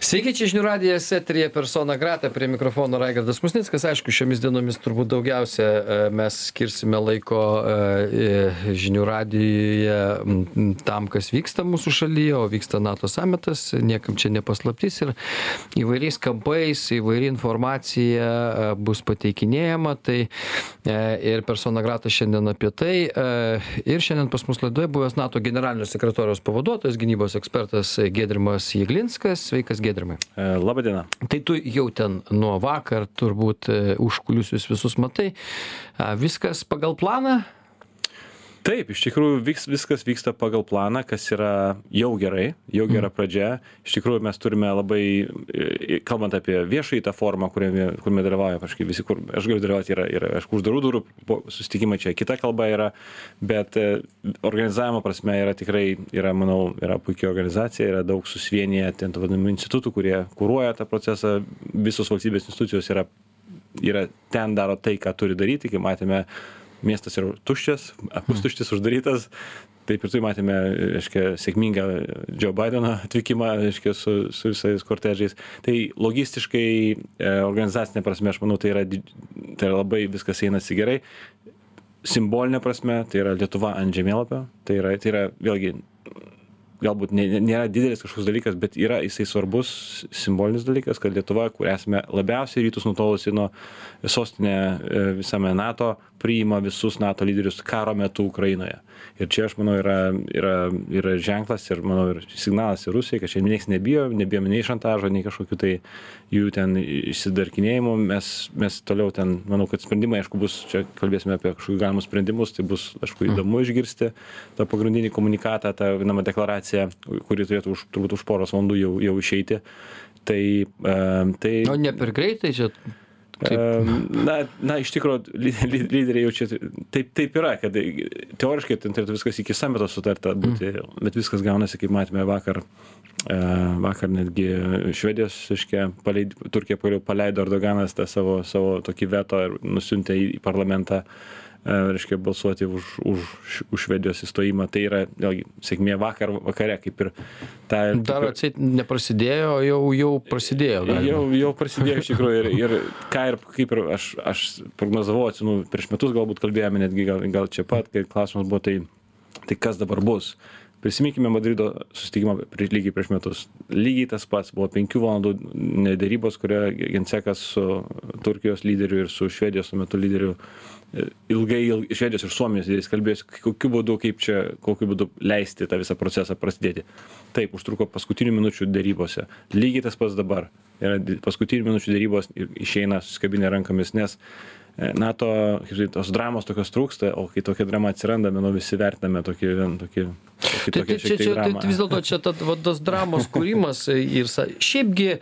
Sveiki, čia žinių radijas eterija persona grata, prie mikrofono Raigardas Musnickas. Aišku, šiomis dienomis turbūt daugiausia e, mes skirsime laiko e, žinių radijoje tam, kas vyksta mūsų šalyje, o vyksta NATO samitas, niekam čia nepaslaptis ir įvairiais kampais, įvairi informacija e, bus pateikinėjama. Tai ir persona grata šiandien apie tai. Ir šiandien pas mus laidoje buvęs NATO generalinio sekretoriaus pavaduotojas, gynybos ekspertas Gedrimas Jėglinskas. Sveikas, Gedrimas giedrimai. Laba diena tai tu jau ten nuo vakar turbūt e, užkulisius visus matai. Viskas pagal planą taip iš tikrųjų vyks viskas vyksta pagal planą kas yra jau gerai jau gera mhm. pradžia iš tikrųjų mes turime labai kalbant apie viešąjį tą forumą kuriame kuriame dalyvauja praktiškai visi kur aš galiu dalyvaut yra yra aišku uždarų durų po susitikimai čia kita kalba yra bet e, organizavimo prasme yra tikrai yra manau yra puiki organizacija yra daug susivieniję ten tų vadinamų institutų kurie kuruoja tą procesą visos valstybės institucijos yra yra ten daro tai ką turi daryti kaip matėme miestas yra tuščias, pustuštis uždarytas. Taip ir tai matėme, reiškia, sėkmingą Joe Bideno atvykimą, reiškia, su, su visais kortežiais. Tai logistiškai, e, organizacinė prasme, aš manau, tai yra, tai yra labai viskas einasi gerai. Simbolinė prasme, tai yra Lietuva ant žemėlapio, tai yra, tai yra vėlgi galbūt nėra didelis kažkoks dalykas, bet yra jisai svarbus simbolinis dalykas, kad Lietuva, kur esame labiausiai rytus nutolusi nuo sostinė e, visame NATO, priima visus NATO lyderius karo metu Ukrainoje. Ir čia, aš manau, yra, yra, yra ženklas ir, manau, ir signalas ir Rusijai, kad čia niekas nebijo, nebijome nei šantažo, nei kažkokių tai jų ten išsidarkinėjimų. Mes, mes toliau ten, manau, kad sprendimai, aišku, bus, čia kalbėsime apie kažkokius galimus sprendimus, tai bus, aišku, įdomu išgirsti tą pagrindinį komunikatą, tą vadinamą deklaraciją, kuri turėtų už, turbūt už poros valandų jau, jau išeiti. Tai, uh, tai... O ne per greitai čia Na, na, iš tikrųjų, lyderiai jau čia taip, taip yra, kad teoriškai ten turėtų viskas iki samito sutarta būti, mm. bet viskas gaunasi, kaip matėme vakar, vakar netgi Švedijos, iškia, paleid, Turkija paleido Erdoganas tą savo, savo tokį veto ir nusintė į parlamentą E, reiškia balsuoti už, už, už Švedijos įstojimą. Tai yra vėlgi sėkmė vakar vakare, kaip ir ta. Dar atseit neprasidėjo, jau, jau prasidėjo. Galima. Jau, jau prasidėjo iš tikrųjų ir, ir ką ir kaip ir aš, aš prognozavau, atsinu, prieš metus galbūt kalbėjome netgi gal, gal čia pat, kai klausimas buvo, tai, tai kas dabar bus. Prisiminkime Madrido susitikimą prieš lygiai prieš metus. Lygiai tas pats buvo penkių valandų darybos, kurioje Gensekas su Turkijos lyderiu ir su Švedijos metu lyderiu ilgai il švedijos ir suomijos lyderiais kalbėjosi kokiu būdu kaip čia kokiu būdu leisti tą visą procesą prasidėti. Taip užtruko paskutinių minučių derybose. Lygiai tas pats dabar. Yra paskutinių minučių derybos ir išeina susikabinę rankomis nes E, nato kaip sakyt tos dramos tokios trūksta o kai tokia drama atsiranda manau visi vertiname tokį tokį tokį tai, čia, čia, tai vis dėlto čia ta, va, tos dramos kūrimas ir šiaipgi e,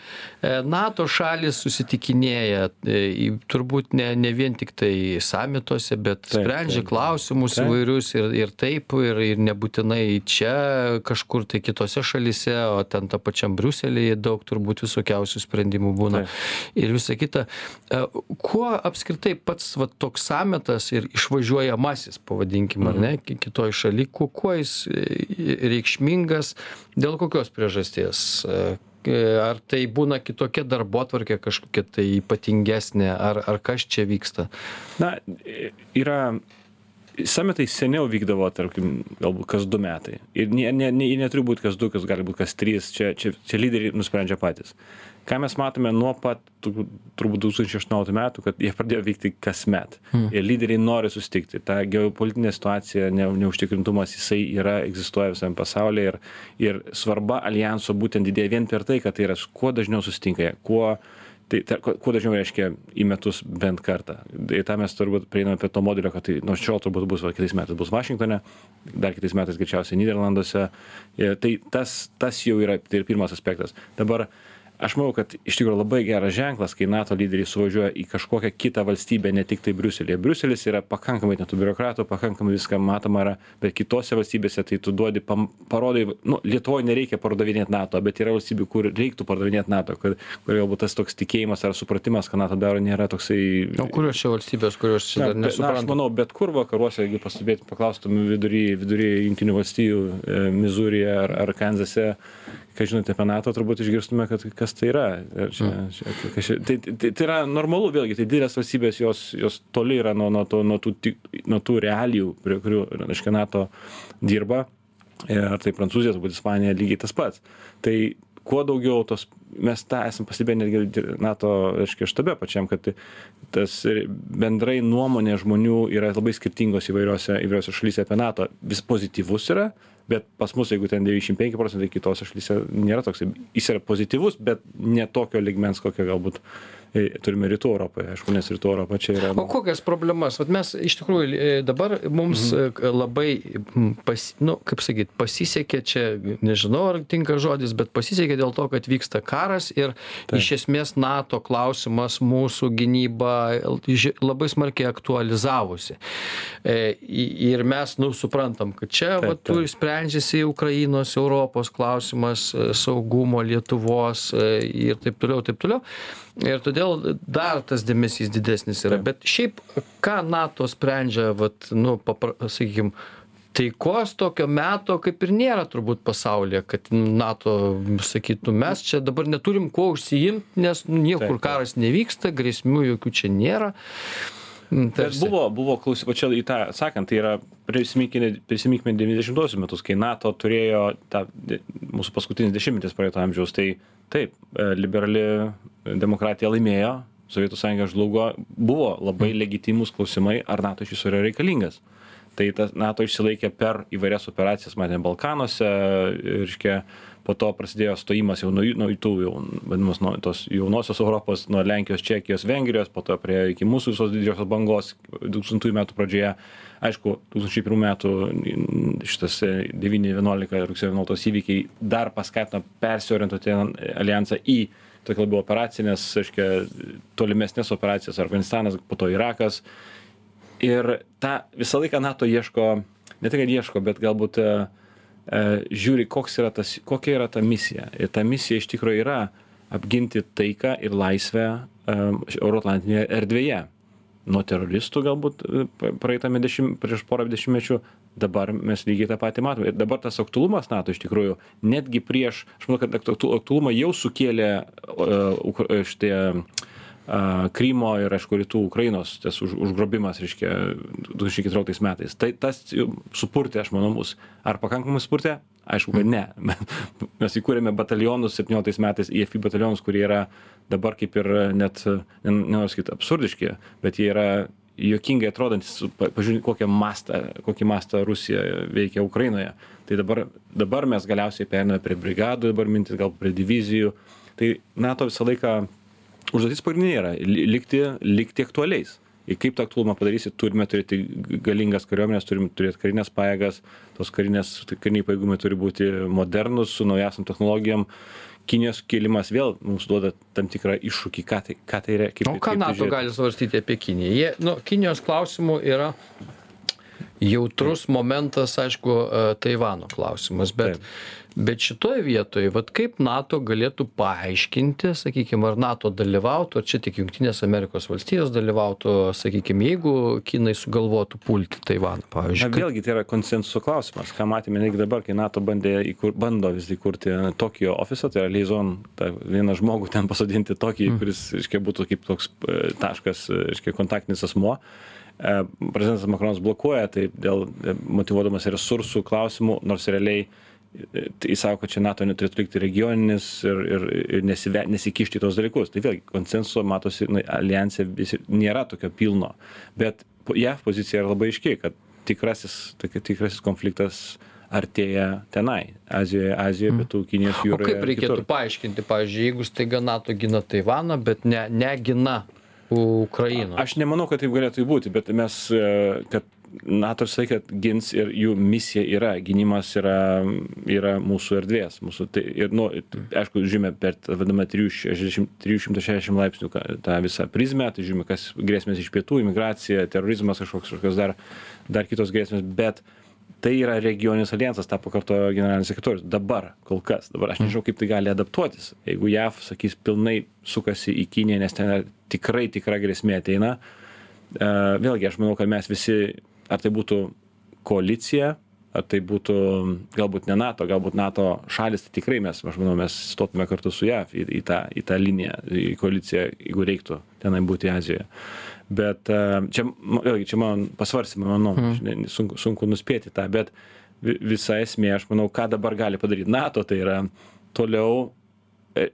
NATO šalis susitikinėja e, turbūt ne, ne vien tik tai samituose, bet taip, sprendžia taip, klausimus taip. įvairius ir, ir taip, ir, ir nebūtinai čia kažkur tai kitose šalise, o ten tą pačiam Briuselėje daug turbūt visokiausių sprendimų būna taip. ir visa kita. Kuo apskritai pats va toks samitas ir išvažiuojamasis pavadinkim ar ne ki kitoj šaly kuo kuo jis e, reikšmingas. Dėl kokios priežasties? E, ar tai būna kitokia darbotvarkė kažkokia tai ypatingesnė? Ar ar kas čia vyksta? Na yra samitai seniau vykdavo tarkim galbūt kas du metai. Ir ne ne ne jie neturi būt kas du kas gali būt kas trys čia čia čia lyderiai nusprendžia patys. Ką mes matome nuo pat turbūt du tūkstančiai aštuonioliktų metų kad jie pradėjo vykti kasmet. Hmm. ir lyderiai nori susitikti. Ta geopolitinė situacija ne neužtikrintumas jisai yra egzistuoja visam pasaulyje ir ir svarba aljanso būtent didėja vien per tai kad tai yra kuo dažniau susitinka jie kuo tai ta kuo dažniau reiškia į metus bent kartą. Į tą mes turbūt prieiname prie to modelio kad tai nuo šiol turbūt bus va kitais metais. Bus vašingtone dar kitais metais greičiausiai nyderlanduose. Ir tai tas tas jau yra tai ir pirmas aspektas. Dabar aš manau kad iš tikro labai geras ženklas kai nato lyderiai suvažiuoja į kažkokią kitą valstybę ne tiktai briuselyje briuselis yra pakankamai ten tų biurokratų pakankamai viską matoma yra bet kitose valstybėse tai tu duodi pam parodai nu lietuvoj nereikia pardavinėt nato bet yra valstybių kur reiktų pardavinėt nato kur kur galbūt tas toks tikėjimas ar supratimas ką nato daro nėra toksai o kurios čia valstybės kurios čia dar nesupranta aš manau bet kur vakaruose jeigu pastebėt paklaustum vidury vidury jungtinių valstijų e, mizūryje ar ar kanzase ką žinote apie nato turbūt išgirstume kad kas kas tai yra. Čia, mm. čia, čia, tai, tai, tai yra normalu, vėlgi, tai didelės valstybės, jos, jos toli yra nuo, nuo, to, nuo, tų, nuo tų realijų, prie kurių, reiškia, NATO dirba. Ar tai Prancūzija, turbūt Ispanija lygiai tas pats. Tai kuo daugiau tos, mes tą esam pastebėję netgi NATO, reiškia, štabe pačiam, kad tas bendrai nuomonė žmonių yra labai skirtingos įvairiose, įvairiose šalyse apie NATO. Vis pozityvus yra, bet pas mus, jeigu ten 95 procentai kitose šalyse nėra toks, jis yra pozityvus, bet ne tokio ligmens, kokio galbūt turime rytų Europoje, aišku, nes rytų Europa čia yra. O kokias problemas? Vat mes iš tikrųjų e, dabar mums mhm. labai, pas, nu, kaip sakyti, pasisekė čia, nežinau ar tinka žodis, bet pasisekė dėl to, kad vyksta karas ir Taip. iš esmės NATO klausimas mūsų gynyba labai smarkiai aktualizavusi. E, ir mes, nu, suprantam, kad čia, taip, vat, sprendžiasi Ukrainos, Europos klausimas, e, saugumo Lietuvos ir taip toliau, taip toliau. Ir todėl dar tas dėmesys didesnis yra. Bet šiaip, ką NATO sprendžia, vat, nu, papra, sakykim, taikos tokio meto kaip ir nėra turbūt pasaulyje, kad NATO sakytų, mes čia dabar neturim kuo užsiimti, nes niekur karas nevyksta, grėsmių jokių čia nėra. Mm, Bet buvo, buvo klausimų, čia į tą sakant, tai yra, prisiminkime, prisiminkime 90-osius metus, kai NATO turėjo tą mūsų paskutinis dešimtmetis praeito amžiaus, tai taip, e, liberali demokratija laimėjo, Sovietų sąjunga žlugo, buvo labai mhm. legitimus klausimai, ar NATO iš viso yra reikalingas. Tai tas NATO išsilaikė per įvairias operacijas, matėme Balkanuose, reiškia, po to prasidėjo stojimas jau nuo, nuo tų jau, vadinamos, nuo tos jaunosios Europos, nuo Lenkijos, Čekijos, Vengrijos, po to prie iki mūsų visos didžiosios bangos 2000 metų pradžioje. Aišku, 2001 metų šitas 9-11 rugsėjo 11 įvykiai dar paskatino persiorientuoti alijansą į tokia labiau operacinės, aiškia, tolimesnės operacijas, Afganistanas, po to Irakas. Ir tą visą laiką NATO ieško, ne tik, kad ieško, bet galbūt žiūri, yra tas, kokia yra ta misija. Ir ta misija iš tikrųjų yra apginti taiką ir laisvę e, Euroatlantinėje erdvėje nuo teroristų galbūt e, praeitame dešim, prieš porą dešimtmečių, dabar mes lygiai tą patį matome. Ir dabar tas aktualumas NATO iš tikrųjų, netgi prieš, aš manau, kad aktualumą jau sukėlė uh, šitie uh, Krymo ir, aišku, rytų Ukrainos tas už, užgrobimas, reiškia, 2014 metais. Tai tas supurtė, aš manau, mus. Ar pakankamai supurtė? Aišku, kad ne. Mes įkūrėme batalionus 17 metais, IFI batalionus, kurie yra dabar kaip ir net, nenoriu sakyti, absurdiški, bet jie yra juokingai atrodantis, pažiūrėkit, kokią mastą, kokį mastą Rusija veikia Ukrainoje. Tai dabar, dabar mes galiausiai periname prie brigadų, dabar mintis gal prie divizijų. Tai NATO visą laiką užduotis pagrindinė yra likti, likti aktualiais ir kaip tą aktualumą padarysi, turime turėti galingas kariuomenės, turime turėti karinės pajėgas, tos karinės, kariniai pajėgumai turi būti modernus, su naujasiam technologijom. Kinijos kėlimas vėl mums duoda tam tikrą iššūkį, ką tai, ką tai reikia. O ką tai NATO gali svarstyti apie Kiniją? Jie, nu, Kinijos klausimų yra jautrus momentas, aišku, e, Taivano klausimas, bet Taip bet šitoj vietoj vat kaip nato galėtų paaiškinti sakykim ar nato dalyvautų ar čia tik jungtinės amerikos valstijos dalyvautų sakykim jeigu kinai sugalvotų pulti taivaną pavyzdžiui. Vėlgi tai yra konsensuso klausimas. Ką matėme netgi dabar kai nato bandė įkur bando vis įkurti tokijo ofisą tai yra liaison tą vieną žmogų ten pasodinti tokį mm. kuris reiškia būtų kaip toks e, taškas e, reiškia kontaktinis asmuo. E, prezidentas makronas blokuoja tai dėl motyvuodamas resursų klausimų nors realiai jis sako, kad čia NATO neturėtų likti regioninis ir, ir, ir nesive, nesikišti į tos dalykus. Tai vėlgi, konsensuso matosi, na, alijansė nėra tokio pilno. Bet JAV pozicija yra labai aiškiai, kad tikrasis, tikrasis konfliktas artėja tenai, Azijoje, Azijoje, mm. Pietų Kinijos jūroje. O kaip reikėtų kitur. paaiškinti, pavyzdžiui, jeigu staiga NATO gina Taivaną, bet ne, negina Ukrainą? Aš nemanau, kad taip galėtų būti, bet mes, e, kad nato visą laiką gins ir jų misija yra gynimas yra yra mūsų erdvės mūsų tai ir nu aišku žiūrime per vadinamą trijų šešiasdešim trijų šimtų šešiasdešim laipsnių tą visą prizmę tai žiūrime kas grėsmės iš pietų imigracija terorizmas kažkoks kažkokios dar dar kitos grėsmės bet tai yra regioninis aljansas tą pakartojo generalinis sekretorius. Dabar kol kas dabar aš nežinau kaip tai gali adaptuotis. Jeigu jav sakys pilnai sukasi į kiniją nes ten tikrai tikra grėsmė ateina e, vėlgi aš manau kad mes visi ar tai būtų koalicija ar tai būtų galbūt ne nato galbūt nato šalys tai tikrai mes aš manau mes stotume kartu su jav į, į, tą, į tą liniją į koaliciją jeigu reiktų tenai būti azijoje bet čia vėlgi čia man pasvarstymai mano nuomonė mm. sunku, sunku nuspėti tą bet visa esmė aš manau ką dabar gali padaryti nato tai yra toliau E,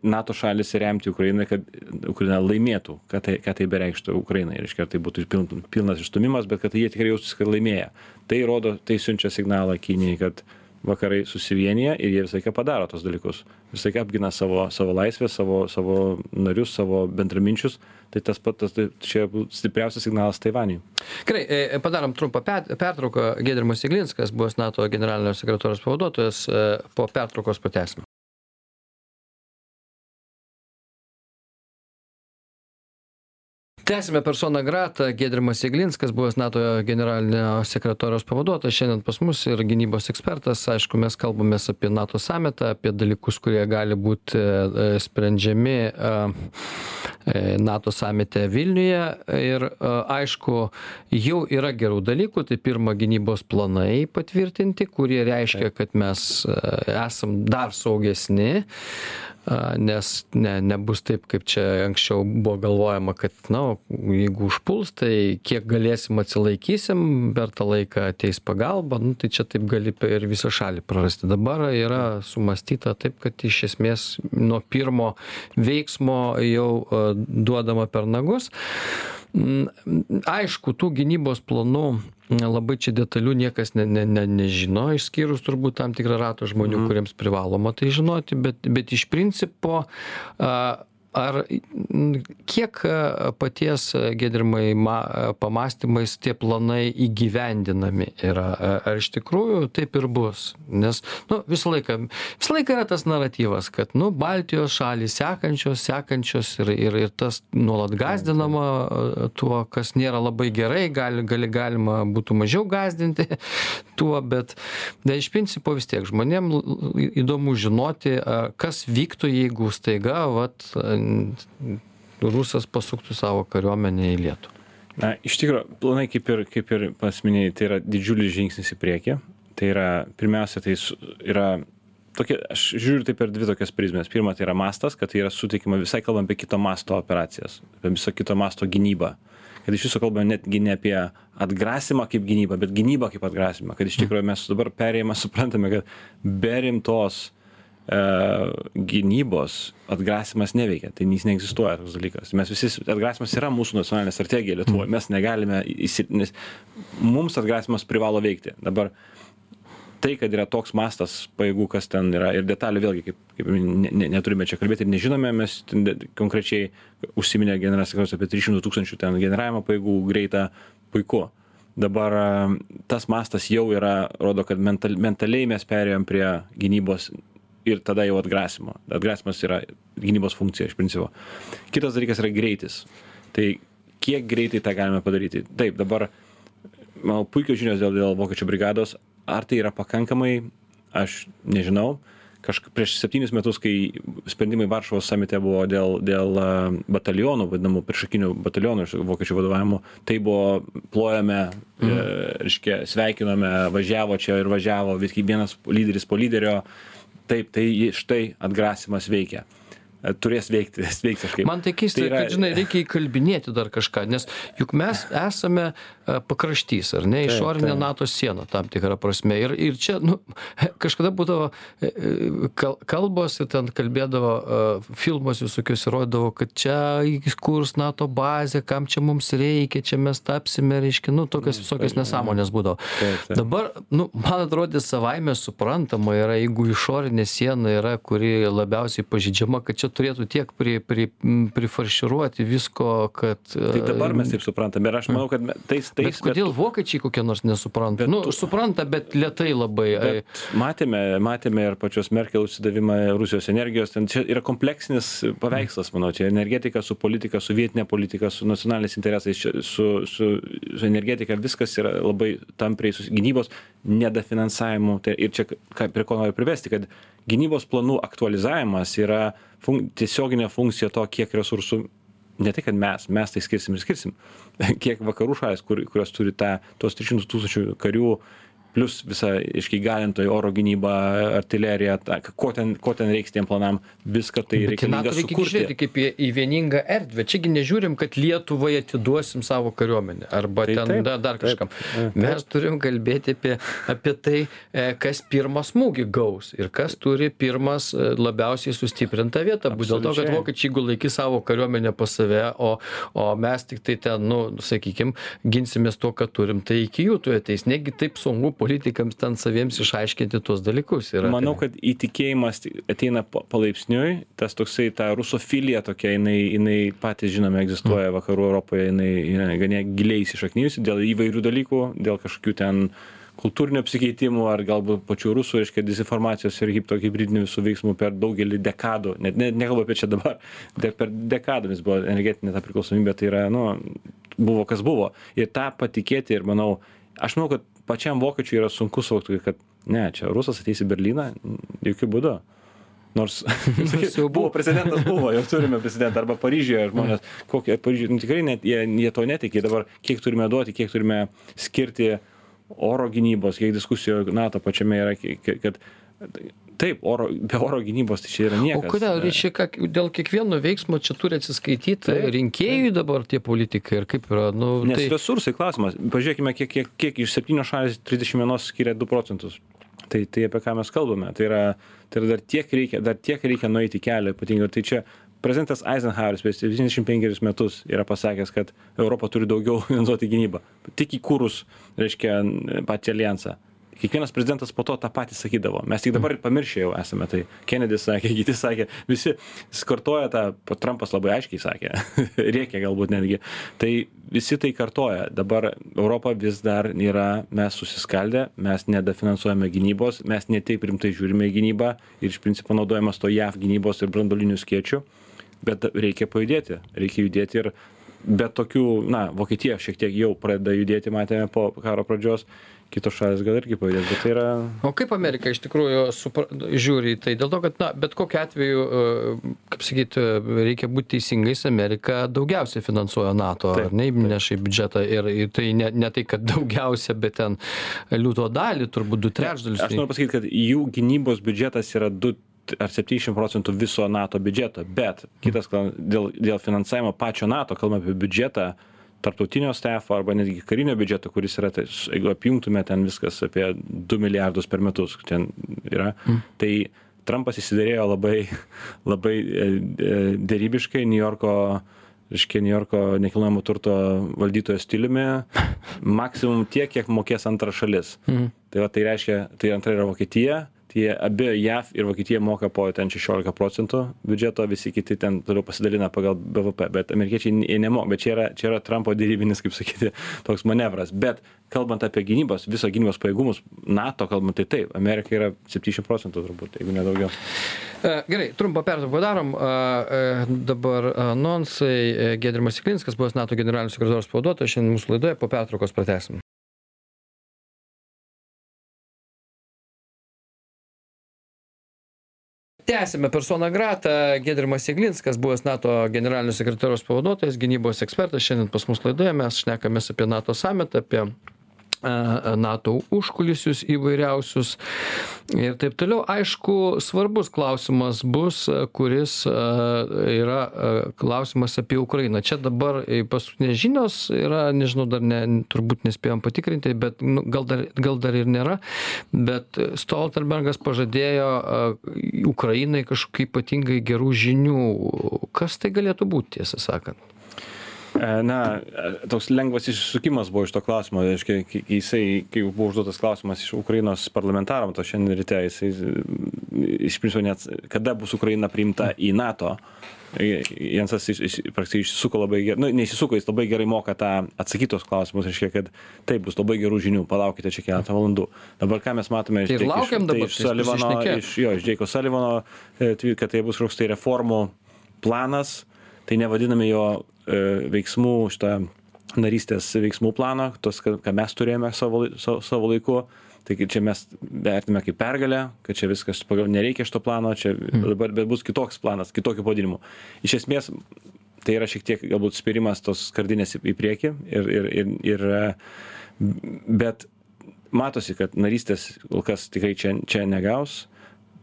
NATO šalis remti Ukrainą, kad Ukraina laimėtų, ką tai, ką tai bereikštų Ukrainai. Reiškia, tai būtų pilnas išstumimas, bet kad jie tikrai jaustųsi, kad laimėja. Tai rodo, tai siunčia signalą Kinijai, kad vakarai susivienyje ir jie visą laiką padaro tos dalykus. Visą laiką apgina savo, savo laisvę, savo, savo narius, savo bendraminčius. Tai tas pat, tas, tai čia stipriausias signalas Taivaniui. Gerai, e, padarom trumpą pertrauką. Gedrimas Iglinskas, buvęs NATO generalinio sekretorijos pavaduotojas, e, po pertraukos patęsime. Tęsiame persona grata. Giedrimas jeglinskas buvęs nato generalinio sekretoriaus pavaduotojas šiandien pas mus ir gynybos ekspertas. Aišku mes kalbamės apie nato samitą apie dalykus kurie gali būt e, sprendžiami e, e, nato samite vilniuje. Ir aišku jau yra gerų dalykų. Tai pirma gynybos planai patvirtinti kurie reiškia kad mes esam dar saugesni nes ne nebus taip kaip čia anksčiau buvo galvojama kad na jeigu užpuls tai kiek galėsim atsilaikysim per tą laiką ateis pagalba nu tai čia taip gali ir visą šalį prarasti dabar yra sumąstyta taip kad iš esmės nuo pirmo veiksmo jau duodama per nagus aišku tų gynybos planų labai čia detalių niekas ne ne ne nežino išskyrus turbūt tam tikrą ratą žmonių mhm. kuriems privaloma tai žinoti bet bet iš principo a ar kiek paties giedrimai ma pamąstymais tie planai įgyvendinami yra? Ar iš tikrųjų taip ir bus? Nes nu visą laiką visą laiką yra tas naratyvas kad nu baltijos šalys sekančios sekančios ir ir ir tas nuolat gąsdinama tuo kas nėra labai gerai gali gali galima būtų mažiau gąsdinti tuo bet bet iš principo vis tiek žmonėm įdomu žinoti kas vyktų jeigu staiga vat rusas pasuktų savo kariuomenę į Lietuvą? Na, iš tikrųjų, planai kaip ir, kaip ir pasminėjai, tai yra didžiulis žingsnis į priekį. Tai yra, pirmiausia, tai yra tokia, aš žiūriu tai per dvi tokias prizmės. Pirma, tai yra mastas, kad tai yra suteikima visai kalbam apie kito masto operacijas, apie viso kito masto gynybą. Kad iš viso kalbame netgi ne apie atgrasimą kaip gynybą, bet gynybą kaip atgrasimą. Kad iš tikrųjų mes dabar perėjimą suprantame, kad be rimtos E, gynybos atgrasimas neveikia, tai jis neegzistuoja toks dalykas. Mes visi, atgrasimas yra mūsų nacionalinė strategija Lietuvoje, mes negalime, nes mums atgrasimas privalo veikti. Dabar tai, kad yra toks mastas pajėgų, kas ten yra ir detalė vėlgi, kaip, kaip ne, ne, neturime čia kalbėti ir nežinome, mes konkrečiai užsiminė generalinis sekretorius apie 300 tūkstančių ten generavimo pajėgų greitą, puiku. Dabar e, tas mastas jau yra, rodo, kad mental, mentaliai mes perėjom prie gynybos ir tada jau atgrasymo. Atgrasymas yra gynybos funkcija iš principo. Kitas dalykas yra greitis. Tai kiek greitai tą galime padaryti. Taip, dabar manau, puikios žinios dėl, dėl vokiečių brigados. Ar tai yra pakankamai, aš nežinau. Kažkaip prieš septynis metus, kai sprendimai Varšuvos samite buvo dėl, dėl batalionų, vadinamų priešakinių batalionų iš vokiečių vadovavimo, tai buvo plojame, mm. e, reiškia, sveikinome, važiavo čia ir važiavo, vis kiekvienas lyderis po lyderio, taip tai štai atgrasymas veikia turės veikti veiksmiškai. Man tai keista, tai yra... kad, žinai, reikia įkalbinėti dar kažką, nes juk mes esame e, pakraštys, ar ne, išorinė taip, taip. NATO siena tam tikrą prasme. Ir, ir čia, nu, kažkada būdavo e, e, kalbos ir ten kalbėdavo, filmus visokius įrodydavo, kad čia įkurs NATO bazė, kam čia mums reikia, čia mes tapsime, reiškia, nu, tokias mm, visokias nesąmonės būdavo. Taip, taip. Dabar, nu, man atrodė savaime suprantama yra, jeigu išorinė siena yra, kuri labiausiai pažydžiama, kad čia turėtų tiek pri, pri, prifarširuoti visko, kad... Tai dabar mes taip suprantame ir aš manau, kad tais... tais bet kodėl bet, vokiečiai kokie nors nesupranta? Bet, nu, supranta, bet lietai labai. Bet matėme, matėme ir pačios Merkel užsidavimą Rusijos energijos, ten čia yra kompleksinis paveikslas, manau, čia energetika su politika, su vietinė politika, su nacionaliniais interesais, čia, su, su, su energetika, viskas yra labai tampriai su gynybos nedafinansavimu. Tai ir čia, ką, prie ko noriu privesti, kad gynybos planų aktualizavimas yra fun tiesioginė funkcija to, kiek resursų ne tai, kad mes, mes tai skirsim ir skirsim, kiek vakarų šalis, kur, kurios turi tą, tos 300 tūkstančių karių plius visa reiškia įgalintoji oro gynyba artilerija ta ko ten ko ten reiks tiem planam viską tai reikalinga gi sukurti kaip į, į vieningą erdvę. Čiagi nežiūrim, kad Lietuvai atiduosim savo kariuomenę arba Tai ten da, dar kažkam. Mes turim kalbėti apie, apie tai, e, kas pirmą smūgį gaus ir kas turi pirmas e, labiausiai sustiprintą vietą. Bus dėl to, kad vokiečiai jeigu laikys savo kariuomenę pas save, o, o mes tik tai ten, nu, sakykime, ginsimės tuo, ką turim, tai iki jų tu ateis. Negi taip sunku politikams ten saviems išaiškinti tuos dalykus. Yra, manau kad įtikėjimas ti- ateina pa- palaipsniui. Tas toksai ta rusofilija tokia jinai jinai patys žinome egzistuoja vakarų europoje jinai yra gana giliai įsišaknijusi dėl įvairių dalykų dėl kažkokių ten kultūrinių apsikeitimų ar galbūt pačių rusų reiškia dezinformacijos ir hip tokių hibridinių visų veiksmų per daugelį dekadų. Net ne nekalbu apie čia dabar de per dekadomis buvo energetinė ta priklausomybė tai yra nu buvo kas buvo. Ir tą patikėti ir manau aš manau kad pačiam vokiečiui yra sunku suvokti kad ne čia rusas ateis į berlyną jokiu būdu. Nors jau buvo prezidentas buvo jau turime prezidentą arba paryžiuje žmonės kokie paryžiuj nu tikrai net jie jie to netiki dabar kiek turime duoti kiek turime skirti oro gynybos kiek diskusijų nato pačiame yra kad taip oro be oro gynybos tai čia yra O niekas kodėl reiškia, kad dėl kiekvieno veiksmo čia turi atsiskaityti Taip, rinkėjui dabar tie politikai ir kaip yra? Nu, Nes tai, resursai klausimas. Pažiūrėkime, kiek, kiek, kiek iš septynios šalys 31 skiria 2 procentus. Tai, tai apie ką mes kalbame. Tai yra, tai yra dar tiek reikia, dar tiek reikia nueiti kelią ypatingai. Tai čia prezidentas Eisenhoweris prieš 75 metus yra pasakęs, kad Europa turi daugiau finansuoti gynybą. Tik įkūrus, reiškia, patį alijansą. Kiekvienas prezidentas po to tą patį sakydavo. Mes tik dabar pamiršę jau esame. Tai Kennedy sakė, kiti sakė, visi kartoja tą, Trumpas labai aiškiai sakė, rėkia galbūt netgi. Tai visi tai kartoja. Dabar Europa vis dar yra, mes susiskaldę, mes nedafinansuojame gynybos, mes netaip rimtai žiūrime į gynybą ir iš principo naudojamas to JAV gynybos ir brandolinių skiečių. Bet reikia pajudėti, reikia judėti ir be tokių, na, Vokietija šiek tiek jau pradeda judėti, matėme po karo pradžios, kitos šalis gal irgi pajudės, bet tai yra o kaip Amerika iš tikrųjų supra, žiūri į tai? Dėl to, kad, na, bet kokiu atveju, e, kaip sakyti, reikia būti teisingais, Amerika daugiausiai finansuoja NATO, ar ne, neša į biudžetą ir, ir tai ne, ne tai, kad daugiausia, bet ten liūto dalį, turbūt du trečdalius. Aš noriu pasakyti, kad jų gynybos biudžetas yra 2 ar 70 procentų viso NATO biudžeto, bet kitas dėl, dėl finansavimo pačio NATO, kalbame apie biudžetą tarptautinio stafo arba netgi karinio biudžeto, kuris yra, tai, jeigu apjungtume ten viskas apie 2 milijardus per metus, ten yra, mm. tai Trumpas įsidėrėjo labai, labai e, e, dėrybiškai New Yorko reiškia Niujorko nekilnojamo turto valdytojo stiliumi, maksimum tiek, kiek mokės antra šalis. Mhm. Tai, va, tai reiškia, tai antra yra Vokietija, tai abi JAV ir Vokietija moka po ten 16 procentų biudžeto, visi kiti ten toliau pasidalina pagal BVP, bet amerikiečiai jie nemoka, bet čia yra, čia yra Trumpo dėrybinis, kaip sakyti, toks manevras. Bet kalbant apie gynybos, viso gynybos pajėgumus, NATO kalbant, tai taip, Amerika yra 70 procentų turbūt, jeigu nedaugiau. E, Gerai, trumpą pertrauką padarom. A, e, Dabar anonsai. E, Gedrimas Siklinskas, buvęs NATO generalinis sekretorius pavaduotojas, šiandien mūsų laidoje po pertraukos pratęsim. Tęsime persona grata. Gedrimas Jeglinskas, buvęs NATO generalinio sekretoriaus pavaduotojas, gynybos ekspertas, šiandien pas mus laidoje mes šnekamės apie NATO samitą, apie NATO užkulisius įvairiausius ir taip toliau. Aišku, svarbus klausimas bus, kuris yra klausimas apie Ukrainą. Čia dabar e, paskutinės žinios yra, nežinau, dar ne, turbūt nespėjom patikrinti, bet nu, gal, dar, gal dar ir nėra, bet Stoltenbergas pažadėjo Ukrainai kažkokių ypatingai gerų žinių. Kas tai galėtų būti, tiesą sakant? E, Na, e, toks lengvas išsukimas buvo iš to klausimo, reiškia, kai jisai, kai buvo užduotas klausimas iš Ukrainos parlamentaram, to šiandien ryte, jisai e, iš principo net, kada bus Ukraina priimta į NATO, Jensas iš- iš- praktiškai išsisuko labai gerai, nu, neįsisuko, jis labai gerai moka tą atsakytos klausimus, reiškia, kad taip bus labai gerų žinių, palaukite čia keletą valandų. Dabar ką mes matome Tai ir tiek laukiam dabar, iš tai jis Salivano, iš, jo, iš Džeiko Salivano, kad tai bus kažkoks tai reformų planas, tai nevadiname jo veiksmų šitą narystės veiksmų planą, tos, ką mes turėjome savo, savo, savo laiku. Tai čia mes vertiname kaip pergalę, kad čia viskas, pagal nereikia šito plano, čia dabar bet bus kitoks planas, kitokiu pavadinimu. Iš esmės, tai yra šiek tiek galbūt spirimas tos skardinės į priekį, ir, ir, ir, ir, e, bet matosi, kad narystės kol kas tikrai čia, čia negaus.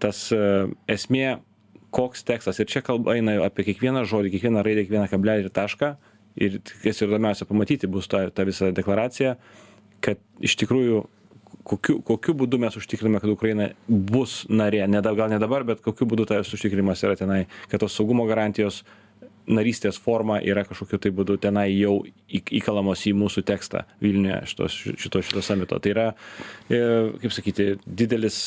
Tas uh, esmė, koks tekstas, ir čia kalba eina apie kiekvieną žodį, kiekvieną raidę, kiekvieną kablelį ir tašką. Ir kas ir įdomiausia pamatyti bus tą, tą visą deklaraciją, kad iš tikrųjų kokiu, kokiu būdu mes užtikriname, kad Ukraina bus narė, ne, gal ne dabar, bet kokiu būdu tas užtikrinimas yra tenai, kad tos saugumo garantijos narystės forma yra kažkokiu tai būdu tenai jau įkalamos į mūsų tekstą Vilniuje šito, šito, šito samito. Tai yra, e, kaip sakyti, didelis,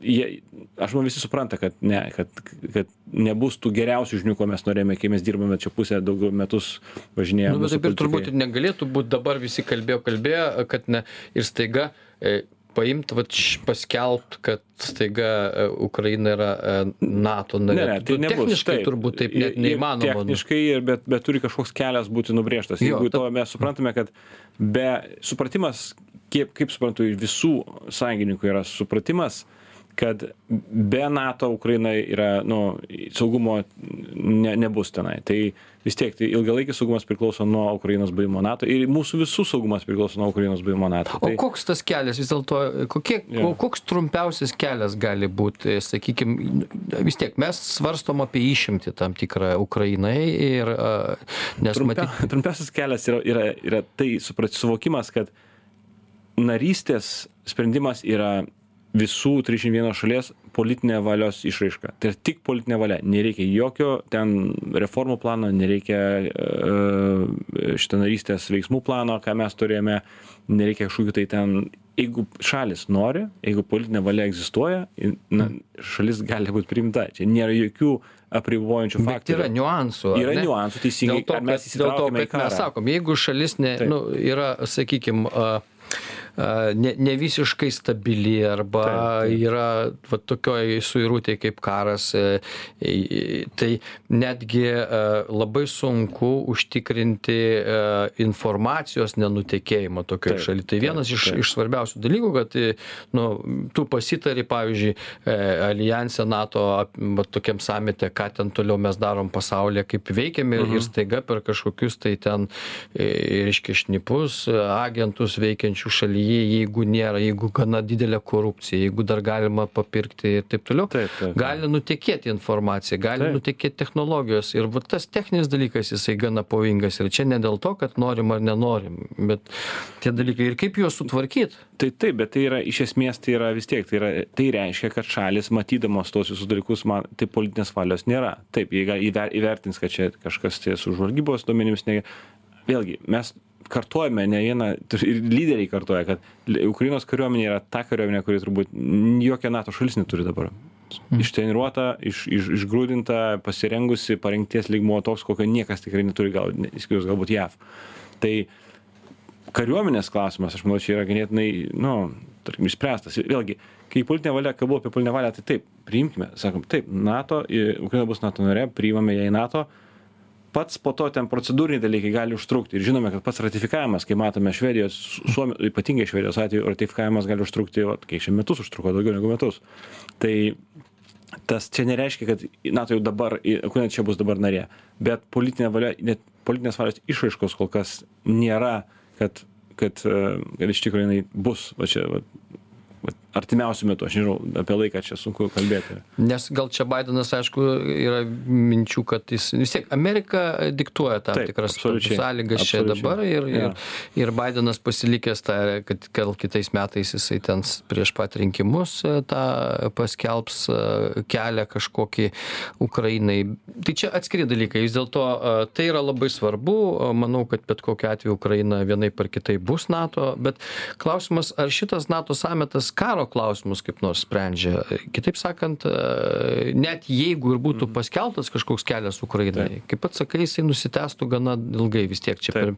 jie, aš manau visi supranta, kad, ne, kad, kad nebus tų geriausių žinių, ko mes norėjome, kai mes dirbame čia pusę daugiau metus važinėjome. Nu, bet taip ir turbūt negalėtų būti dabar visi kalbėjo, kalbėjo, kad ne, ir staiga e, paimt vat paskelbt kad staiga e, ukraina yra e, nato narė ne, tai nebus, taip, turbūt taip net neįmanoma nu. techniškai bet bet turi kažkoks kelias būti nubrėžtas. Jeigu jo, ta... to mes suprantame kad be supratimas kiek kaip suprantu visų sąjungininkų yra supratimas kad be nato ukraina yra nu saugumo ne nebus tenai. Tai vis tiek tai ilgalaikis saugumas priklauso nuo ukrainos buvimo nato ir mūsų visų saugumas priklauso nuo ukrainos buvimo nato. O tai koks tas kelias vis dėlto kokie koks trumpiausias kelias gali būt sakykim vis tiek mes svarstom apie išimtį tam tikrą ukrainai ir nes matyt trumpiausias kelias yra yra yra tai suprat suvokimas kad narystės sprendimas yra visų trisdešim vienos šalies politinė valios išraiška tai yra tik politinė valia nereikia jokio ten reformų plano nereikia e, šito narystės veiksmų plano ką mes turėjome nereikia kažkokių tai ten jeigu šalys nori jeigu politinė valia egzistuoja na šalis gali būt priimta čia nėra jokių apribojančių faktorių. Yra niuansų. Yra niuansų, teisingai. Dėl to, kad, dėl to, kad mes sakom, jeigu šalis ne, nu, yra, sakykime, uh, ne, ne visiškai stabili arba taip, taip. yra va, tokioj suirutėje kaip karas, e, tai netgi labai sunku užtikrinti informacijos nenutekėjimą tokioje šalyje. Tai vienas taip, iš, taip. iš svarbiausių dalykų, kad e, nu, tu pasitari, pavyzdžiui, e, alijansė NATO va, tokiam samete, ką ten toliau mes darom pasaulyje, kaip veikiame mhm. ir staiga per kažkokius tai ten, reiškia, šnipus, agentus veikiančių šalyje jį jeigu nėra jeigu gana didelė korupcija jeigu dar galima papirkti ir taip toliau gali nutekėti informacija gali nutekėt technologijos. Ir va tas techninis dalykas jisai gana pavojingas. Ir čia ne dėl to kad norim ar nenorim bet tie dalykai. Ir kaip juos sutvarkyt? Tai taip bet tai yra iš esmės tai yra vis tiek tai yra tai reiškia kad šalys matydamos tuos visus dalykus man tai politinės valios nėra. Taip jie įvertins kad čia kažkas tai su žvalgybos duomenimis ne vėlgi mes kartojame ne vieną ir lyderiai kartoja kad ukrainos kariuomenė yra ta kariuomenė kuri turbūt jokia nato šalis neturi dabar. Mm. ištreniruota iš iš išgrūdinta pasirengusi parengties lygmuo toks kokio niekas tikrai neturi gal išskyrus galbūt jav. Tai kariuomenės klausimas aš manau čia yra ganėtinai nu tarkim išspręstas. Vėlgi kai politinė valia kalbu apie politinę valią tai taip priimkime sakom taip nato ukraina bus nato narė priimame ją į nato pats po to ten procedūriniai dalykai gali užtrukti. Ir žinome kad pats ratifikavimas kai matome švedijos suomi ypatingai švedijos atveju ratifikavimas gali užtrukti vat kiek čia metus užtruko daugiau negu metus. Tai tas čia nereiškia kad nato jau dabar ukraina čia bus dabar narė. Bet politinė valia net politinės valios išraiškos kol kas nėra kad kad kad iš tikro jinai bus va čia vat artimiausiu metu aš nežinau apie laiką čia sunku kalbėti. Nes gal čia baidenas aišku yra minčių kad jis vis tiek amerika diktuoja tam tikras sąlygas čia dabar ir ir ir baidenas pasilikęs tą kad gal kitais metais jisai ten prieš pat rinkimus e, tą paskelbs e, kelią kažkokį ukrainai. Tai čia atskiri dalykai. Vis dėlto e, tai yra labai svarbu. Manau kad bet kokiu atveju ukraina vienaip ar kitaip bus nato. Bet klausimas ar šitas nato samitas karo klausimus kaip nors sprendžia. Kitaip sakant e, net jeigu ir būtų mhm. paskelbtas kažkoks kelias ukrainai kaip pats sakai jisai nusitęstų gana ilgai vis tiek čia per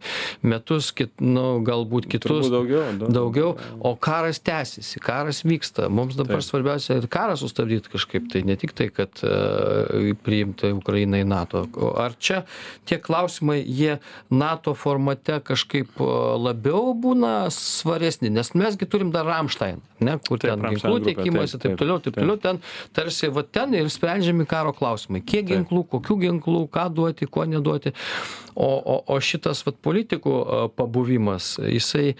metus kit nu galbūt kitus daugiau daugiau. o karas tęsiasi karas vyksta. Mums dabar svarbiausia ir karą sustabdyt kažkaip tai ne tik tai kad e, priimti ukrainą į nato. Ar čia tie klausimai jie nato formate kažkaip e, labiau būna svaresni? Nes mes gi turim dar ramštain ne kur ten ginklų tiekimas ir taip toliau taip toliau ten tarsi va ten ir sprendžiami karo klausimai. Kiek ginklų kokių ginklų ką duoti ko neduoti. O o o šitas vat politikų pabuvimas jisai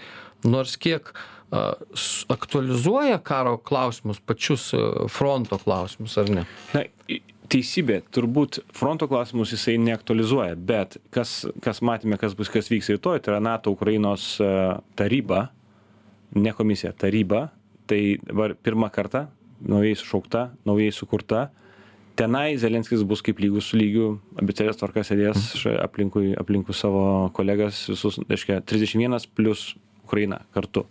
nors kiek aktualizuoja karo klausimus, pačius fronto klausimus, ar ne? Na, teisybė, turbūt fronto klausimus jisai neaktualizuoja, bet kas, kas matėme, kas bus, kas vyks rytoj, tai yra NATO Ukrainos taryba, ne komisija, taryba, tai dabar pirmą kartą naujai sušaukta, naujai sukurta. Tenai Zelenskis bus kaip lygus su lygiu, abicėlės tvarka sėdės mhm. aplinkui, aplinkui savo kolegas, visus, reiškia, 31 plus Ukraina kartu.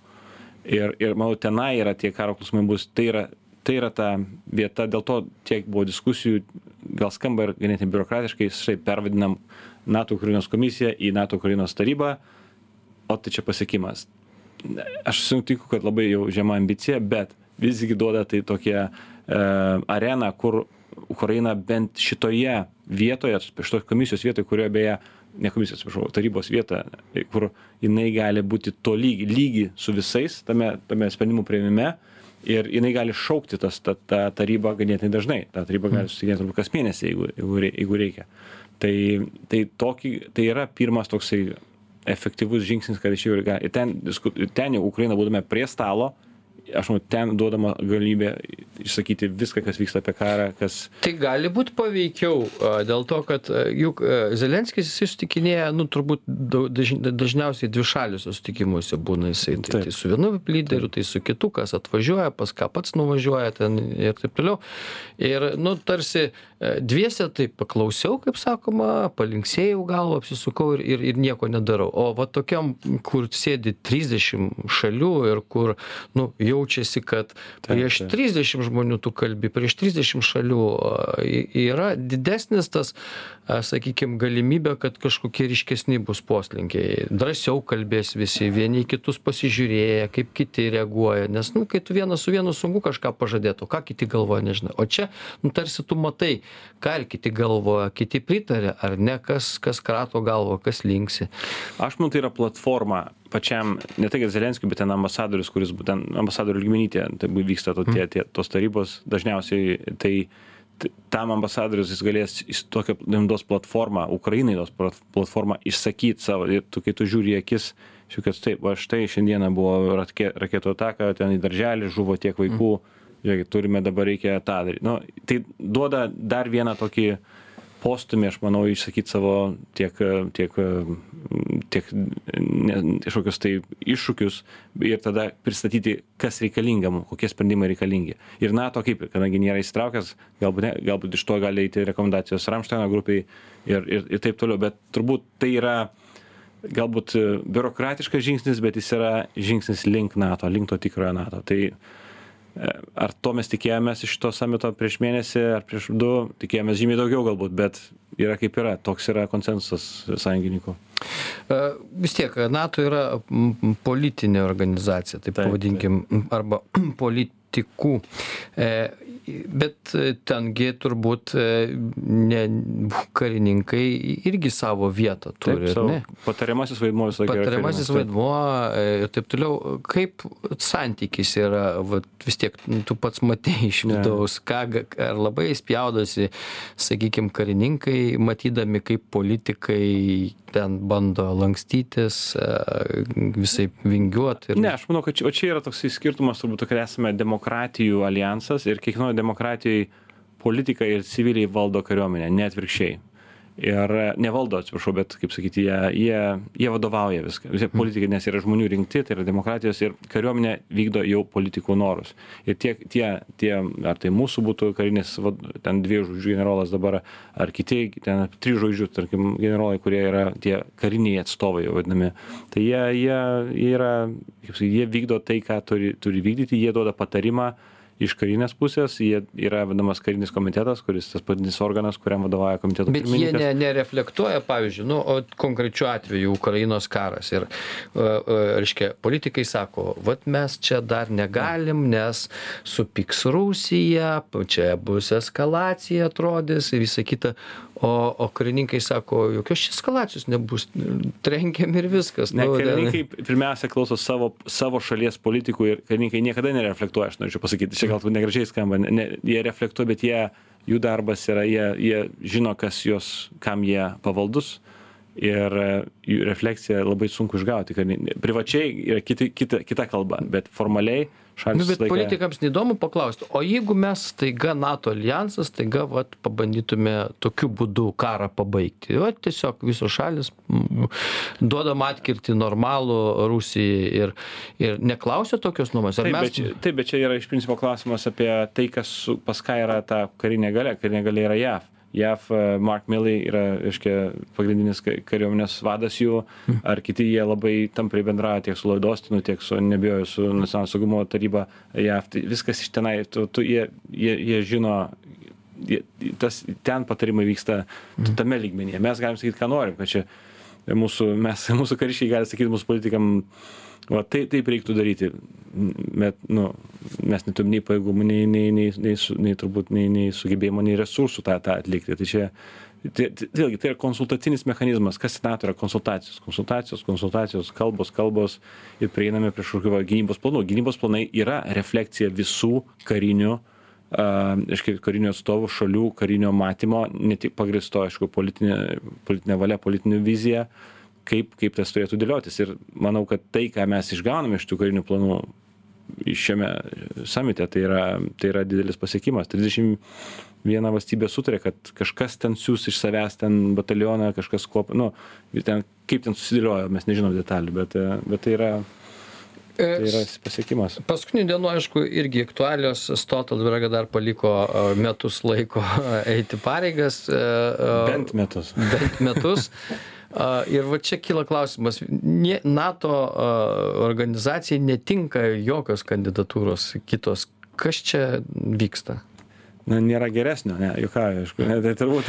Ir, ir manau, tenai yra tie karo klausimai bus, tai yra, tai yra ta vieta, dėl to tiek buvo diskusijų, gal skamba ir ganėtinai biurokratiškai, štai pervadinam NATO Ukrainos komisiją į NATO Ukrainos tarybą, o tai čia pasiekimas. Aš sutinku, kad labai jau žema ambicija, bet visgi duoda tai tokią e, areną, kur Ukraina bent šitoje vietoje, šitos komisijos vietoje, kurioje beje, ne komisijos, atsiprašau, tarybos vieta, kur jinai gali būti to lygi, lygi su visais tame, tame sprendimų prieimime ir jinai gali šaukti tas, ta, ta taryba ganėtinai dažnai. Ta taryba gali susitikti turbūt kas mėnesį, jeigu, jeigu reikia. Tai, tai, tokį, tai yra pirmas toksai efektyvus žingsnis, kad iš jų ir. Ten, ten jau Ukraina būdame prie stalo, aš manau, ten duodama galimybė išsakyti viską, kas vyksta apie karą, kas. Tai gali būti paveikiau dėl to, kad juk Zelenskis jis susitikinėja, nu, turbūt daž, dažniausiai dvi šaliuose susitikimuose būna jisai. Tai, tai su vienu lyderiu, tai su kitu, kas atvažiuoja, pas ką pats nuvažiuoja ten ir taip toliau. Ir, nu, tarsi dviese tai paklausiau, kaip sakoma, palinksėjau galvą, apsisukau ir, ir, ir nieko nedarau. O va tokiam, kur sėdi 30 šalių ir kur, nu, jaučiasi, kad prieš 30 žmonių tu kalbi, prieš 30 šalių yra didesnis tas, sakykime, galimybė, kad kažkokie ryškesni bus poslinkiai. Drąsiau kalbės visi, vieni kitus pasižiūrėję, kaip kiti reaguoja. Nes, nu, kai tu vienas su vienu sunku kažką pažadėtų, ką kiti galvoja, nežinai. O čia, nu, tarsi tu matai, ką ir kiti galvoja, kiti pritarė, ar ne, kas, kas krato galvo, kas linksi. Aš manau, tai yra platforma pačiam, ne tai, kad Zelenskiui, bet ten ambasadorius, kuris būtent ambasadorių lygmenytė, tai vyksta to, tie, tie, tos tarybos, dažniausiai tai tam ambasadorius jis galės jis tokią duos platformą, Ukrainai tos platformą išsakyti savo, ir tu, kai tu žiūri į akis, kad taip, va štai šiandieną buvo raketų ataka, ten į darželį žuvo tiek vaikų. Mm žiūrėkit, turime dabar reikia tą daryti. Nu, tai duoda dar vieną tokį postumį, aš manau, išsakyti savo tiek, tiek, tiek kažkokius tai iššūkius ir tada pristatyti, kas reikalinga mums, kokie sprendimai reikalingi. Ir NATO, kaip, kadangi nėra įsitraukęs, galbūt, ne, galbūt iš to gali eiti rekomendacijos Ramšteino grupiai ir, ir, ir taip toliau, bet turbūt tai yra galbūt biurokratiškas žingsnis, bet jis yra žingsnis link NATO, link to tikrojo NATO. Tai Ar to mes tikėjomės iš šito samito prieš mėnesį ar prieš du, tikėjomės žymiai daugiau galbūt, bet yra kaip yra, toks yra konsensusas sąjungininkų. E, vis tiek, NATO yra politinė organizacija, taip, taip pavadinkim, arba politikų. E, bet tengi turbūt e, ne, karininkai irgi savo vietą turi. Taip, savo, patariamasis vaidmuo visą laiką. Patariamasis vaidmuo e, ir taip toliau. Kaip santykis yra, va, vis tiek tu pats matei iš vidaus, ką, ar labai spjaudosi, sakykime, karininkai, matydami, kaip politikai ten bando lankstytis, visai vingiuoti. Ir... Ne, aš manau, kad čia, čia yra toks skirtumas, turbūt, kad esame demokratijų alijansas ir kiekvienoje demokratijoje politikai ir civiliai valdo kariuomenę, ne atvirkščiai ir nevaldo atsiprašau bet kaip sakyti jie jie jie vadovauja viską. Visi politikai nes yra žmonių rinkti tai yra demokratijos ir kariuomenė vykdo jau politikų norus. Ir tiek tie tie ar tai mūsų būtų karinis vat ten dviejų žvaigždžių generolas dabar ar kiti ten trijų žvaigždžių tarkim generolai kurie yra tie kariniai atstovai vadinami tai jie jie yra kaip sakyt jie vykdo tai ką turi turi vykdyti jie duoda patarimą iš karinės pusės jie yra vadinamas karinis komitetas kuris tas pagrindinis organas kuriam vadovauja komiteto bet jie ne nereflektuoja pavyzdžiui nu o konkrečiu atveju ukrainos karas. Ir reiškia politikai sako vat mes čia dar negalim nes supyks rusija čia bus eskalacija atrodys ir visa kita o o karininkai sako jokios čia eskalacijos nebus trenkiam ir viskas. Ne nu, karininkai pirmiausia klauso savo savo šalies politikų ir karininkai niekada nereflektuoja aš norėčiau pasakyti. Čia galbūt negražiai skamba ne jie reflektuoja bet jie jų darbas yra jie jie žino kas juos kam jie pavaldus. Ir e, jų refleksiją labai sunku išgauti. Kad privačiai yra kiti kita kita kalba bet formaliai šalys Nu, bet politikams neįdomu paklausti, o jeigu mes staiga NATO alijansas, staiga vat, pabandytume tokiu būdu karą pabaigti. O tiesiog visos šalis mm, duodam atkirti normalų Rusijai ir, ir neklausia tokios nuomonės. Ar Taip, mes... taip, bet čia yra iš principo klausimas apie tai, kas su, pas ką yra ta karinė galia. Karinė galia yra JAV. JAV e, Mark Milley yra, reiškia, pagrindinis ka- kariuomenės vadas jų, ar kiti jie labai tampriai bendrauja tiek su Lloyd Austinu, tiek su, nebijoju, su Nacionalinio saugumo taryba JAV. Tai viskas iš tenai, tu, tu, jie, jie, jie žino, jie, tas, ten patarimai vyksta tame lygmenyje. Mes galim sakyti, ką norim, kad čia mūsų, mes, mūsų kariškiai gali sakyti mūsų politikam, va tai, taip reiktų daryti, bet nu, mes neturim nei pajėgumų, nei, nei, nei, nei, nei turbūt nei, nei sugebėjimo, nei resursų tą, tą atlikti. Tai čia, tai, tai, vėlgi, tai yra konsultacinis mechanizmas. Kas NATO yra konsultacijos? Konsultacijos, konsultacijos, kalbos, kalbos ir prieiname prie kažkokio gynybos planų. Gynybos planai yra refleksija visų karinių aiškiai karinių atstovų šalių karinio matymo, ne tik pagristo, aišku, politinė, politinė valia, politinė vizija, kaip, kaip tas turėtų dėliotis. Ir manau, kad tai, ką mes išgauname iš tų karinių planų šiame samite, tai yra, tai yra didelis pasiekimas. 31 valstybė sutarė, kad kažkas ten siūs iš savęs ten batalioną, kažkas kuo, nu, ir ten, kaip ten susidėliojo, mes nežinom detalių, bet, bet tai yra, tai yra pasiekimas. Paskutinių dienų, aišku, irgi aktualios. Stoltenbergą dar paliko a, metus laiko eiti pareigas. a, Bent metus. Bent metus. Ir va čia kyla klausimas. Nie- NATO organizacijai netinka jokios kandidatūros kitos. Kas čia vyksta? Na, nėra geresnio, ne, juokauju, aišku. Ne, tai turbūt,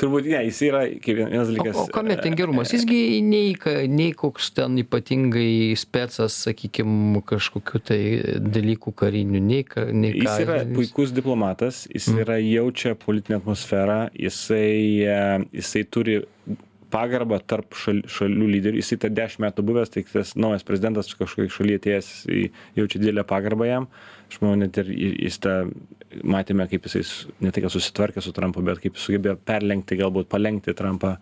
turbūt, ne, jis yra, kaip vienas O, dalykas. o kame ten gerumas? Jisgi nei, nei koks ten ypatingai specas, sakykime, kažkokiu tai dalykų karinių, nei, nei ką. Jis yra puikus diplomatas, jis yra jaučia politinę atmosferą, jisai, e, jisai turi pagarbą tarp šal, šalių lyderių. Jisai tą dešimt metų buvęs, tai tas naujas prezidentas kažkokiai šalyje atėjęs, jisai jaučia didelę pagarbą jam. Aš manau, net ir jis tą matėme, kaip jisai ne tai, kad susitvarkė su Trumpu, bet kaip sugebėjo perlenkti, galbūt palenkti Trumpą.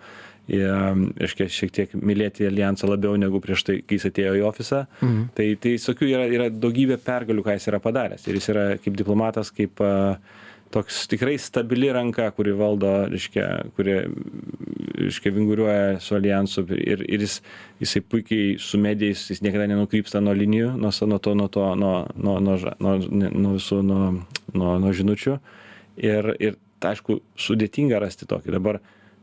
Ir, reiškia, šiek tiek mylėti alijansą labiau negu prieš tai, kai jis atėjo į ofisą. Mhm. Tai, tai tokių yra, yra daugybė pergalių, ką jis yra padaręs. Ir jis yra kaip diplomatas, kaip a, toks tikrai stabili ranka, kuri valdo, reiškia, kuri, reiškia, vinguriuoja su alijansu ir, ir jis, jisai puikiai su medijais, jis niekada nenukrypsta nuo linijų, nuo, nuo to, nuo to, nuo, nuo, nuo, nuo, nuo visų, nuo, nuo, nuo žinučių. Ir, ir tai, aišku, sudėtinga rasti tokį. Dabar,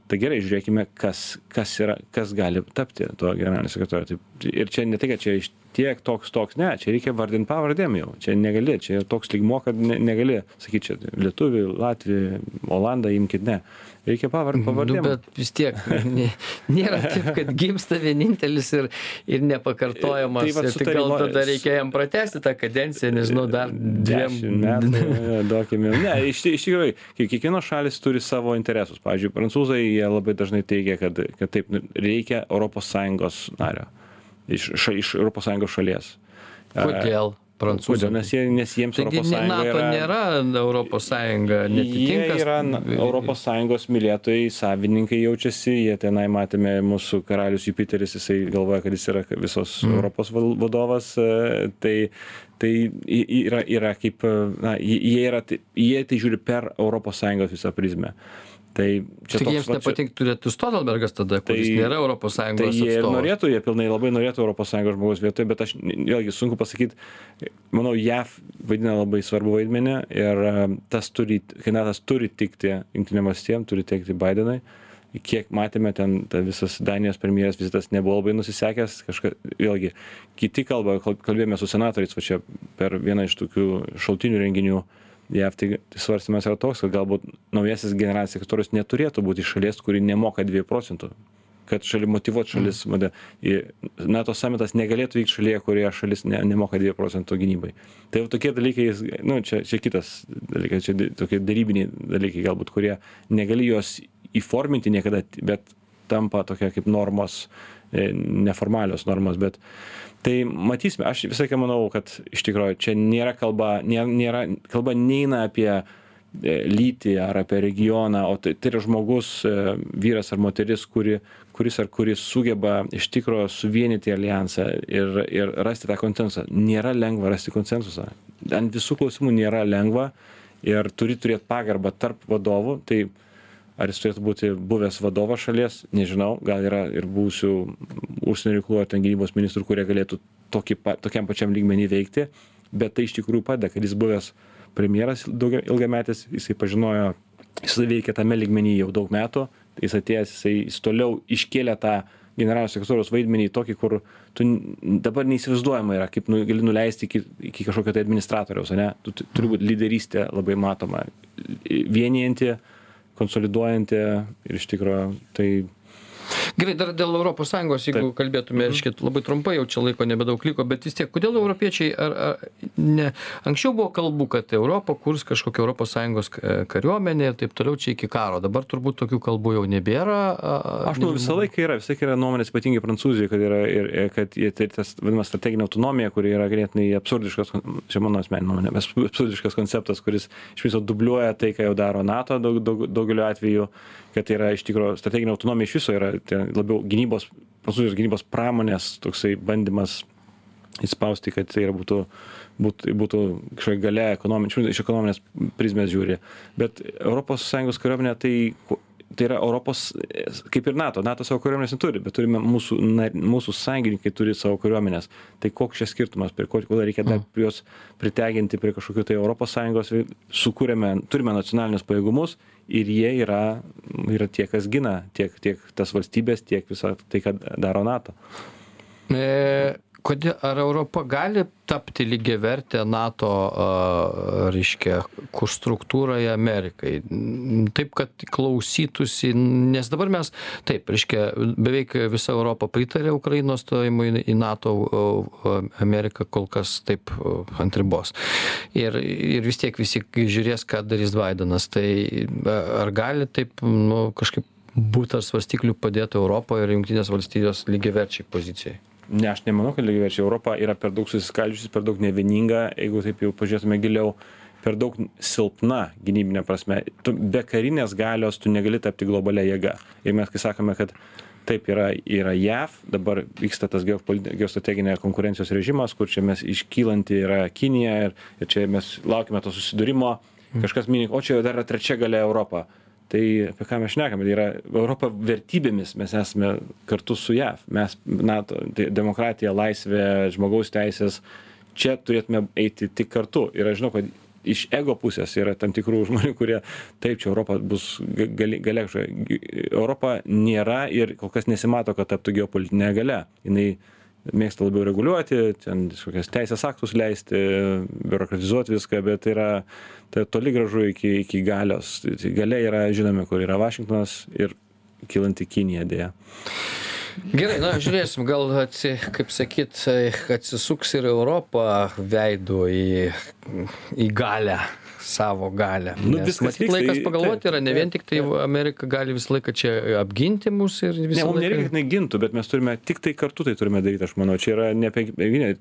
tai gerai, žiūrėkime, kas, kas, yra, kas gali tapti tuo generaliniu sekretoriu. Tai, ir čia ne tai, kad čia iš tiek toks, toks, ne, čia reikia vardinti pavardėm jau. Čia negali, čia toks lygmo, kad ne, negali sakyti, čia lietuvių, latvių, olandą imkit, ne. Reikia pavardį Nu, pavardėm. bet vis tiek nė, nėra taip, kad gimsta vienintelis ir, ir nepakartojamas. Tai vat Tai, tai gal tada reikia jam pratesti tą kadenciją, nežinau, dar dviem metų, duokime. Ne, iš, iš tikrųjų, kiek- kiekvienos šalis turi savo interesus. Pavyzdžiui, prancūzai jie labai dažnai teigia, kad, kad taip, reikia ES nario. Iš, ša, iš ES šalies. Kodėl? Prancūzai. Kodėl? Nes, jie, nes jiems Taigi ES ne- NATO yra... nėra Europos Sąjunga, Jie netitinka. yra ES mylėtojai, savininkai jaučiasi, jie tenai matėme mūsų karalius Jupiteris, jisai galvoja, kad jis yra visos mm. Europos vadovas, e, tai, tai yra, yra kaip, e, na, jie jie yra, jie tai žiūri per ES visą prizmę. Tai čia Tik jiems nepatinka turėtų Stoltenbergas tada, kuris Tai- nėra Europos Tai Sąjungos jie ir atstovas. norėtų, jie pilnai labai norėtų ES žmogaus vietoje, bet aš vėlgi sunku pasakyti, manau, JAV vaidina labai svarbu vaidmenį ir e, tas turi, kandidatas turi tikti Junktinėm valstijom, turi tikti Bidenui. Kiek matėme ten, ta visas Danijos premjeras vizitas nebuvo labai nusisekęs, kažka, vėlgi, kiti kalba, kal- kalbėjome su senatoriais, va čia per vieną iš tokių šaltinių renginių, JAV tai svarstymas yra toks, kad galbūt naujasis generalinis sekretorius neturėtų būti iš šalies, kuri nemoka 2 procentų kad šalį motivuot šalis, mm. NATO samitas negalėtų vykti šalyje, kurioje šalis ne, nemoka 2 procentų gynybai. Tai jau tokie dalykai, jis- nu, čia, čia kitas dalykas, čia tokie darybiniai dalykai galbūt, kurie negali juos įforminti niekada, bet tampa tokia kaip normos, e, neformalios normos, bet tai matysime, aš visą laiką manau, kad iš tikrųjų čia nėra kalba, nėra, nėra kalba neina apie lytį ar apie regioną o tai tai yra žmogus vyras ar moteris kuri kuris ar kuri sugeba iš tikro suvienyti aljansą ir ir rasti tą konsensusą. Nėra lengva rasti konsensusą. Ant visų klausimų nėra lengva ir turi turėt pagarbą tarp vadovų. Tai ar jis turėtų būti buvęs vadovas šalies nežinau. Gal yra ir buvusių užsienio reikalų ar ten gynybos ministrų kurie galėtų tokį tokiam pačiam lygmeny veikti bet tai iš tikrųjų padeda kad jis buvęs premjeras ilgametis jisai pažinojo jisai veikė tame lygmeny jau daug metų jis atėjęs jisai jis toliau iškėlė tą generalinio sekretoriaus vaidmenį tokį kur tu dabar neįsivaizduojama yra kaip nu gali nuleisti iki iki kažkokio tai administratoriaus ane? Tu turi būt lyderystė labai matoma vienijanti konsoliduojanti ir iš tikro tai gerai dar dėl europos sąjungos jeigu kalbėtume reiškia labai trumpai jau čia laiko nebedaug liko bet vis tiek kodėl europiečiai ar ar ne anksčiau buvo kalbų kad europa kurs kažkokią europos sąjungos kariuomenę ir taip toliau čia iki karo. Dabar turbūt tokių kalbų jau nebėra aš manau visą laiką yra visą laiką yra nuomonės ypatingai prancūzijoj kad yra ir kad jie tai tas vadinamas strateginė autonomija kuri yra ganėtinai absurdiškas čia mano asmeninė nuomonė absurdiškas konceptas kuris iš viso dubliuoja tai ką jau daro nato daug daug daugeliu atvejų kad tai yra iš tikro strateginė autonomija iš viso yra ten labiau gynybos prancūzijos gynybos pramonės toksai bandymas įspausti kad tai būtų būt būtų kažkokia galia ekonomin iš ekonominės prizmės žiūri. Bet sąjungos kariuomenė tai tai yra europos kaip ir nato. Nato savo kariuomenės neturi bet turime mūsų na mūsų sąjungininkai turi savo kariuomenes tai koks čia skirtumas prie ko kodėl reikia dar juos priteginti prie kažkokių tai europos sąjungos sukūrėme turime nacionalinius pajėgumus ir jie yra yra tie kas gina tiek tiek tas valstybes tiek visą tai ką daro nato kodėl ar europa gali tapti lygiaverte nato reiškia kur struktūrai amerikai? Taip kad klausytųsi nes dabar mes taip reiškia beveik visa europa pritaria ukrainos stojimui į nato o amerika kol kas taip ant ribos. Ir ir vis tiek visi žiūrės ką darys baidenas. Tai ar gali taip nu kažkaip būt ant svarstyklių padėt europa ir jungtinės valstijos lygiaverčiai pozicijoj ne aš nemanau kad lygiaverčiai europa yra per daug susiskaldžiusi per daug nevieninga. Jeigu taip jau pažiūrėtume giliau per daug silpna gynybine prasme. Tu be karinės galios tu negali tapti globalia jėga. Ir mes kai sakome kad taip yra yra jav dabar vyksta tas geopolitinė geostrateginė konkurencijos režimas kur čia mes iškylanti yra kinija ir ir čia mes laukiame to susidūrimo. Kažkas mini o čia dar yra trečia galia europa tai apie ką mes šnekame tai yra europa vertybėmis mes esame kartu su jav. Mes nato demokratija laisvė žmogaus teisės čia turėtume eiti tik kartu. Ir aš žinau kad iš ego pusės yra tam tikrų žmonių kurie taip čia europa bus gali galia kažkokia. Europa nėra ir kol kas nesimato kad taptų geopolitine galia. Jinai mėgsta labiau reguliuoti ten kažkokias teisės aktus leisti biurokratizuot viską bet tai yra tai toli gražu iki iki galios. Tai galia yra žinome kur yra vašingtonas ir kylanti kinija deja gerai na žiūrėsim gal atsi kaip sakyt atsisuks ir europa veidu į į galią savo galią. Nu, nes viskas matyt laikas į- pagalvoti yra ne vien tiktai amerika gali visą laiką čia apginti mus ir ne visą mum nereikia laiką kad jinai gintų bet mes turime tiktai kartu tai turime daryt aš manau. Čia yra ne apie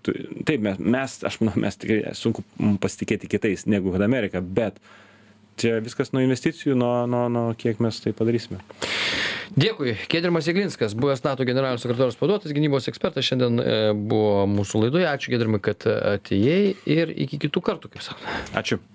tu taip mes mes aš manau mes tikrai sunku pasitikėti kitais negu kad amerika bet čia viskas nuo investicijų nuo nuo nuo kiek mes tai padarysime. Dėkui. Giedrimas jeglinskas buvęs nato generalinio sekretoriaus pavaduotojas gynybos ekspertas šiandien e, buvo mūsų laidoje. Ačiū giedrimai kad atėjai ir iki kitų kartų kaip sakoma. Ačiū